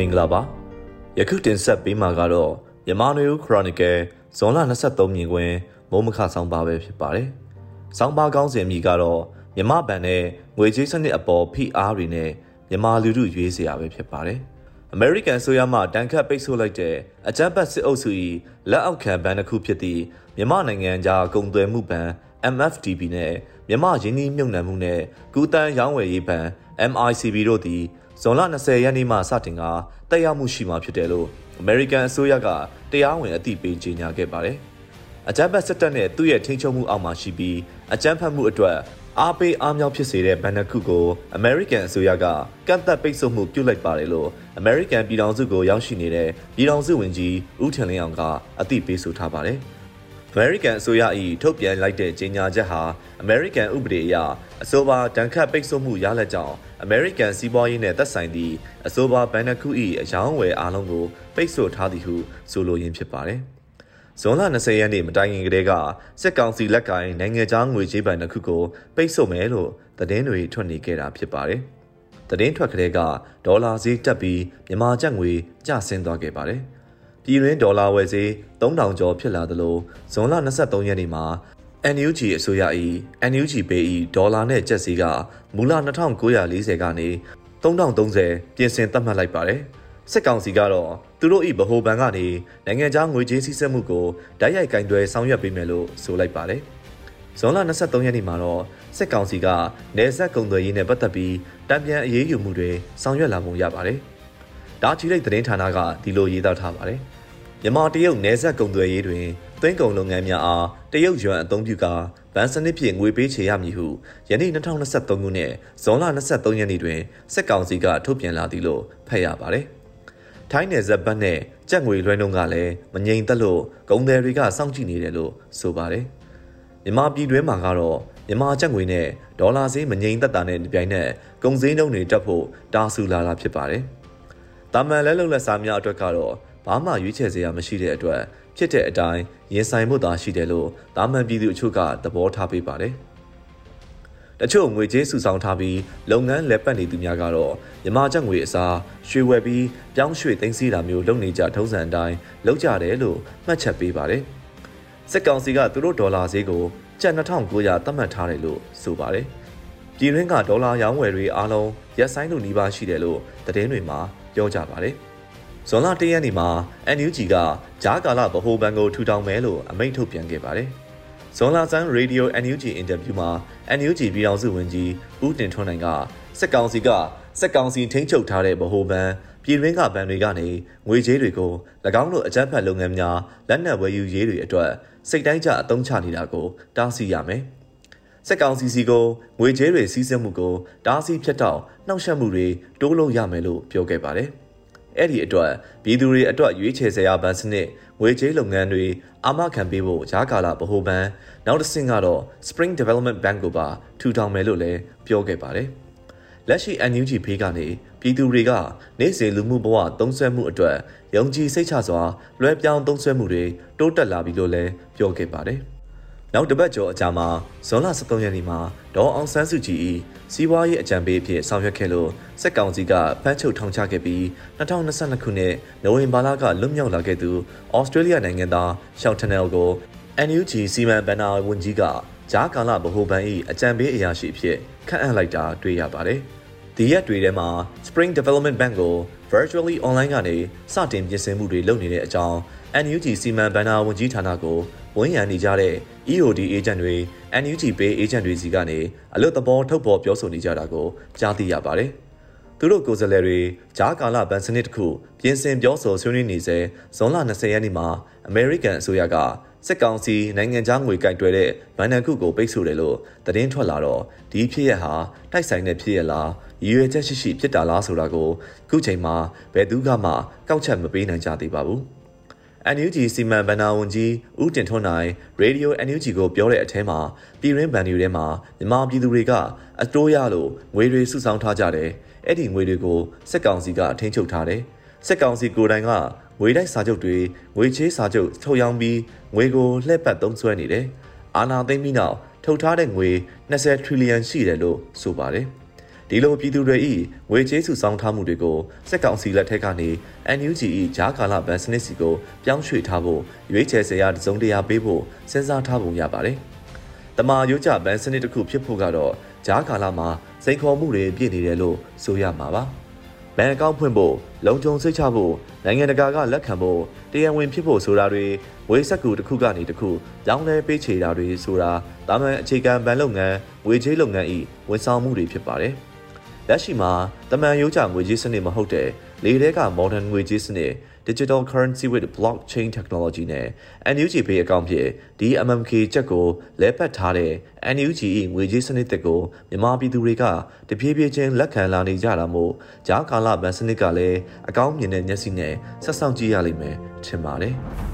မင်္ဂလာပါယခုတင်ဆက်ပေးမှာကတော့မြန်မာနွေဦးခရိုနီကယ်ဇွန်လ23မြင်ကွင်းမိုးမခဆောင်းပါပဲဖြစ်ပါတယ်ဆောင်းပါကောင်းစဉ်အမည်ကတော့မြမဘန်နဲ့ငွေကြေးစနစ်အပေါ်ဖိအားတွေနဲ့မြန်မာလူထုရွေးစရာပဲဖြစ်ပါတယ်အမေရိကန်ဆိုရမှတန်ခတ်ပိတ်ဆို့လိုက်တဲ့အကြမ်းဖက်စစ်အုပ်စု၏လက်အောက်ခံဘဏ်တစ်ခုဖြစ်သည့်မြန်မာနိုင်ငံသားကုန်သွယ်မှုဘဏ် MFTB နဲ့မြန်မာရင်းနှီးမြှုပ်နှံမှုနဲ့ကူတန်းရောင်းဝယ်ရေးဘဏ် MICB တို့သည် ဇွန်လ20ရက်နေ့မှစတင်ကတက်ရောက်မှုရှိမှာဖြစ်တယ်လို့ American အစိုးရကတရားဝင်အသိပေးကြေညာခဲ့ပါတယ်။အကြမ်းဖက်စစ်တပ်နဲ့သူ့ရဲ့ထိန်းချုပ်မှုအောက်မှာရှိပြီးအကြမ်းဖက်မှုအတွက်အားပေးအားမြောက်ဖြစ်စေတဲ့ဘဏ္ဍာခုကို American အစိုးရကကန့်သက်ပိတ်ဆို့မှုပြုလိုက်ပါတယ်လို့ American ပြည်ထောင်စုကိုရောက်ရှိနေတဲ့ပြည်ထောင်စုဝန်ကြီးဦးထင်လင်းအောင်ကအသိပေးဆိုထားပါတယ်။ American အစိုးရ၏ထုတ်ပြန်လိုက်တဲ့ကြေညာချက်ဟာ American ဥပဒေအရအဆိုပါတန်ခတ်ပိတ်ဆို့မှုရလက်ကြောင်း American စီးပွားရေးနဲ့သက်ဆိုင်သည့်အဆိုပါဘဏ္ဍခု၏အယောင်းဝယ်အားလုံးကိုပိတ်ဆို့ထားသည်ဟုဆိုလိုရင်းဖြစ်ပါတယ်။ဇွန်လ20ရက်နေ့မတိုင်ခင်ကတည်းကစစ်ကောင်စီလက်ကိုင်နိုင်ငံခြားငွေကြေးဘဏ်တစ်ခုကိုပိတ်ဆို့မယ်လို့သတင်းတွေထွက်နေခဲ့တာဖြစ်ပါတယ်။သတင်းထွက်ကလေးကဒေါ်လာဈေးတက်ပြီးမြန်မာကျပ်ငွေကျဆင်းသွားခဲ့ပါတယ်။ ပြည်တွင်းဒေါ်လာဝယ်ဈေး3000ကျော်ဖြစ်လာသလိုဇွန်လ23ရက်နေ့မှာ NUG အစိုးရ၏ NUG Pay ၏ဒေါ်လာနဲ့ကျပ်စီကမူလ2940ကနေ3030ပြင်ဆင်သတ်မှတ်လိုက်ပါတယ်။စစ်ကောင်စီကတော့သူတို့၏ဗဟိုဘဏ်ကနေနိုင်ငံခြားငွေကြေးစည်းစိမ်မှုကိုဓာတ်ရိုက်ကင်တွယ်ဆောင်ရွက်ပေးမယ်လို့ဆိုလိုက်ပါတယ်။ဇွန်လ23ရက်နေ့မှာတော့စစ်ကောင်စီကနေဆက်ကုံသွယ်ရေးနဲ့ပတ်သက်ပြီးတံပြန်အရေးယူမှုတွေဆောင်ရွက်လာပုံရပါတယ်။ဒါချီလိတ်သတင်းဌာနကဒီလိုရေးသားထားပါတယ်။ မြန်မာတရုတ်နယ်စပ်ကုံသွယ်ရေးတွင်သွင်းကုန်လုပ်ငန်းများအားတရုတ်ယွမ်အသုံးပြုကာဗန်စနစ်ဖြင့်ငွေပေးချေရမည်ဟုယနေ့2023ခုနှစ်ဇွန်လ23ရက်နေ့တွင်စစ်ကောင်စီကထုတ်ပြန်လာသည်လို့ဖတ်ရပါတယ်။ထိုင်းနယ်စပ်ဘက်နဲ့ကြက်ငွေလွှဲနှုန်းကလည်းမငြိမ်သက်လို့ကုန်သည်တွေကစောင့်ကြည့်နေတယ်လို့ဆိုပါတယ်။မြန်မာပြည်တွင်းမှာကတော့မြန်မာကြက်ငွေနဲ့ဒေါ်လာဈေးမငြိမ်သက်တာနဲ့ပြိုင်နက်ကုန်စည်နှုန်းတွေတက်ဖို့တာဆူလာတာဖြစ်ပါတယ်။တာမန်လဲလုံလက်စားများအတွက်ကတော့ ဘာမှရွေးချယ်စရာမရှိတဲ့အတွက်ဖြစ်တဲ့အတိုင်းရင်ဆိုင်မှုသာရှိတယ်လို့တာမန်ပြည်သူအချို့ကသဘောထားပေးပါတယ်။တချို့ငွေကြေးစုဆောင်းထားပြီးလုပ်ငန်းလက်ပတ်နေသူများကတော့မြမချက်ငွေအစားရွှေဝယ်ပြီးပြောင်းရွှေ့သိမ်းဆည်းတာမျိုးလုပ်နေကြထုံးစံအတိုင်းလုပ်ကြတယ်လို့မှတ်ချက်ပေးပါတယ်။စစ်ကောင်စီကသူတို့ဒေါ်လာဈေးကိုကျပ်2900သတ်မှတ်ထားတယ်လို့ဆိုပါတယ်။ပြည်တွင်းကဒေါ်လာရောင်းဝယ်တွေအားလုံးရက်ဆိုင်လို့နှီးပါရှိတယ်လို့သတင်းတွေမှာပြောကြပါတယ်။ ဇွန်လ၁ရက်နေ့မှာ NUG ကဂျားကာလဗဟိုဘဏ်ကိုထူထောင်မယ်လို့အမိန့်ထုတ်ပြန်ခဲ့ပါတယ်။ဇွန်လဆန်းရေဒီယို NUG အင်တာဗျူးမှာ NUG ပြည်ထောင်စုဝန်ကြီးဦးတင်ထွန်းနိုင်ကစက်ကောင်စီကစက်ကောင်စီထိန်းချုပ်ထားတဲ့ဗဟိုဘဏ်ပြည်တွင်းကဘဏ်တွေကနေငွေကြေးတွေကို၎င်းတို့အကြမ်းဖက်လုပ်ငန်းများလက်နက်ဝယ်ယူရေးတွေအတွက်စိတ်တိုင်းကျအသုံးချနေတာကိုတားဆီးရမယ်။စက်ကောင်စီစီကိုငွေကြေးတွေစီးဆင်းမှုကိုတားဆီးဖြတ်တောက်နှောက်ယှက်မှုတွေတိုးလို့ရမယ်လို့ပြောခဲ့ပါတယ်။ အဲ့ဒီအတွက်ပြည်သူတွေအတွက်ရွေးချယ်စရာဘဏ်စနစ်ငွေကြေးလုပ်ငန်းတွေအာမခံပေးဖို့ဂျာကာလာဗဟိုဘဏ်နောက်တစ်ဆင့်ကတော့ Spring Development Bank ကိုပါထူထောင်မယ်လို့လည်းပြောခဲ့ပါတယ်။လက်ရှိ NUG ဖေးကနေပြည်သူတွေကနေ့စဉ်လူမှုဘဝသုံးစွဲမှုအတွက်ယုံကြည်စိတ်ချစွာလွှဲပြောင်းသုံးစွဲမှုတွေတိုးတက်လာပြီလို့လည်းပြောခဲ့ပါတယ်။ နောက်တစ်ပတ်ကျော်အကြာမှာဇွန်လ23ရက်နေ့မှာဒေါ်အောင်ဆန်းစုကြည်၏စီးပွားရေးအကြံပေးအဖြစ်ဆောင်ရွက်ခဲ့လို့စက်ကောင်စီကဖမ်းချုပ်ထောင်ချခဲ့ပြီး2022ခုနှစ်နိုဝင်ဘာလကလွတ်မြောက်လာခဲ့သူဩစတြေးလျနိုင်ငံသားရှောက်ထနယ်ကို NUG စီမံဘဏ္ဍာဝန်ကြီးကဂျားကာလဗဟိုဘဏ်၏အကြံပေးအရာရှိအဖြစ်ခန့်အပ်လိုက်တာတွေ့ရပါတယ်။ဒီရက်တွေထဲမှာ Spring Development Bank ကို virtually online ကနေစတင်ပြင်ဆင်မှုတွေလုပ်နေတဲ့အကြောင်း NUG စီမံဘဏ္ဍာဝန်ကြီးဌာနကိုဝန်ရံနေကြတဲ့ EOD agent တွေ NUG Pay agent တွေစီကနေအလွတ်သဘောထုတ်ပေါ်ပြောဆိုနေကြတာကိုကြားသိရပါတယ်။သူတို့ကိုယ်စားလှယ်တွေဂျားကာလဗန်စနစ်တစ်ခုပြင်ဆင်ပြောဆိုဆွေးနွေးနေစေဇွန်လ20ရက်နေ့မှာ American အစိုးရက စစ်ကောင်စီနိုင်ငံသားငွေကင်တွယ်တဲ့ဗန်နန်ခုကိုပိတ်ဆို့တယ်လို့သတင်းထွက်လာတော့ဒီဖြစ်ရဟာတိုက်ဆိုင်တဲ့ဖြစ်ရလားရည်ရွယ်ချက်ရှိရှိဖြစ်တာလားဆိုတာကိုခုချိန်မှာဘယ်သူကမှကောက်ချက်မပေးနိုင်ကြသေးပါဘူး။ NUG စီမံဘဏ္ဍာဝန်ကြီးဦးတင်ထွန်းနိုင်ရေဒီယို NUG ကိုပြောတဲ့အထဲမှာပြည်ရင်းဘဏ်တွေထဲမှာမြန်မာပြည်သူတွေကအတိုးရလို့ငွေတွေစုဆောင်းထားကြတယ်။အဲ့ဒီငွေတွေကိုစက်ကောင်စီကထိန်းချုပ်ထားတယ်။စက်ကောင်စီကိုယ်တိုင်က ငွေတိုက်စာချုပ်တွေငွေချေးစာချုပ်ထုတ်ရောင်းပြီးငွေကိုလှည့်ပတ်သုံးစွဲနေတယ်။အာနာသိမ့်ပြီးနောက်ထုတ်ထားတဲ့ငွေ20 trillion ရှိတယ်လို့ဆိုပါတယ်။ဒီလိုပြည်သူတွေ၏ငွေကြေးစုဆောင်းထားမှုတွေကိုစက်ကောင်စီလက်ထက်ကနေ NUG ၏ဂျားကာလဗန်စနစ်စီကိုပြောင်းရွှေ့ထားဖို့ရွေးချယ်စရာတစုံတရာပေးဖို့စဉ်းစားထားပုံရပါတယ်။တမာရိုးကြဗန်စနစ်တစ်ခုဖြစ်ဖို့ကတော့ဂျားကာလမှာစိန်ခေါ်မှုတွေပြည့်နေတယ်လို့ဆိုရမှာပါ။ ဘဏ်အကောင့်ဖွင့်ဖို့လုံခြုံစိတ်ချဖို့နိုင်ငံတကာကလက်ခံဖို့တရားဝင်ဖြစ်ဖို့ဆိုတာတွေဝေးဆက်ကူတစ်ခုကနေတစ်ခုပြောင်းလဲပေးချေတာတွေဆိုတာတာမန်အခြေခံဗန်လုပ်ငန်းငွေကြေးလုပ်ငန်းဤဝန်ဆောင်မှုတွေဖြစ်ပါတယ်။လက်ရှိမှာတမန်ရိုးကြငွေကြေးစနစ်မဟုတ်တဲ့လေထဲက modern ငွေကြေးစနစ် digital currency with blockchain technology နဲ့ NUG Pay အကောင့်ဖြင့်ဒီ MMK ချက်ကိုလဲပတ်ထားတဲ့ NUG ၏ငွေကြေးစနစ်တစ်ကိုမြန်မာပြည်သူတွေကတပြေးပြေးချင်းလက်ခံလာနေကြတာမို့ဂျားကာလဗန်စနစ်ကလည်းအကောင့်မြင်တဲ့မျက်စိနဲ့ဆက်ဆောင်ကြည့်ရလိမ့်မယ်ထင်ပါတယ်။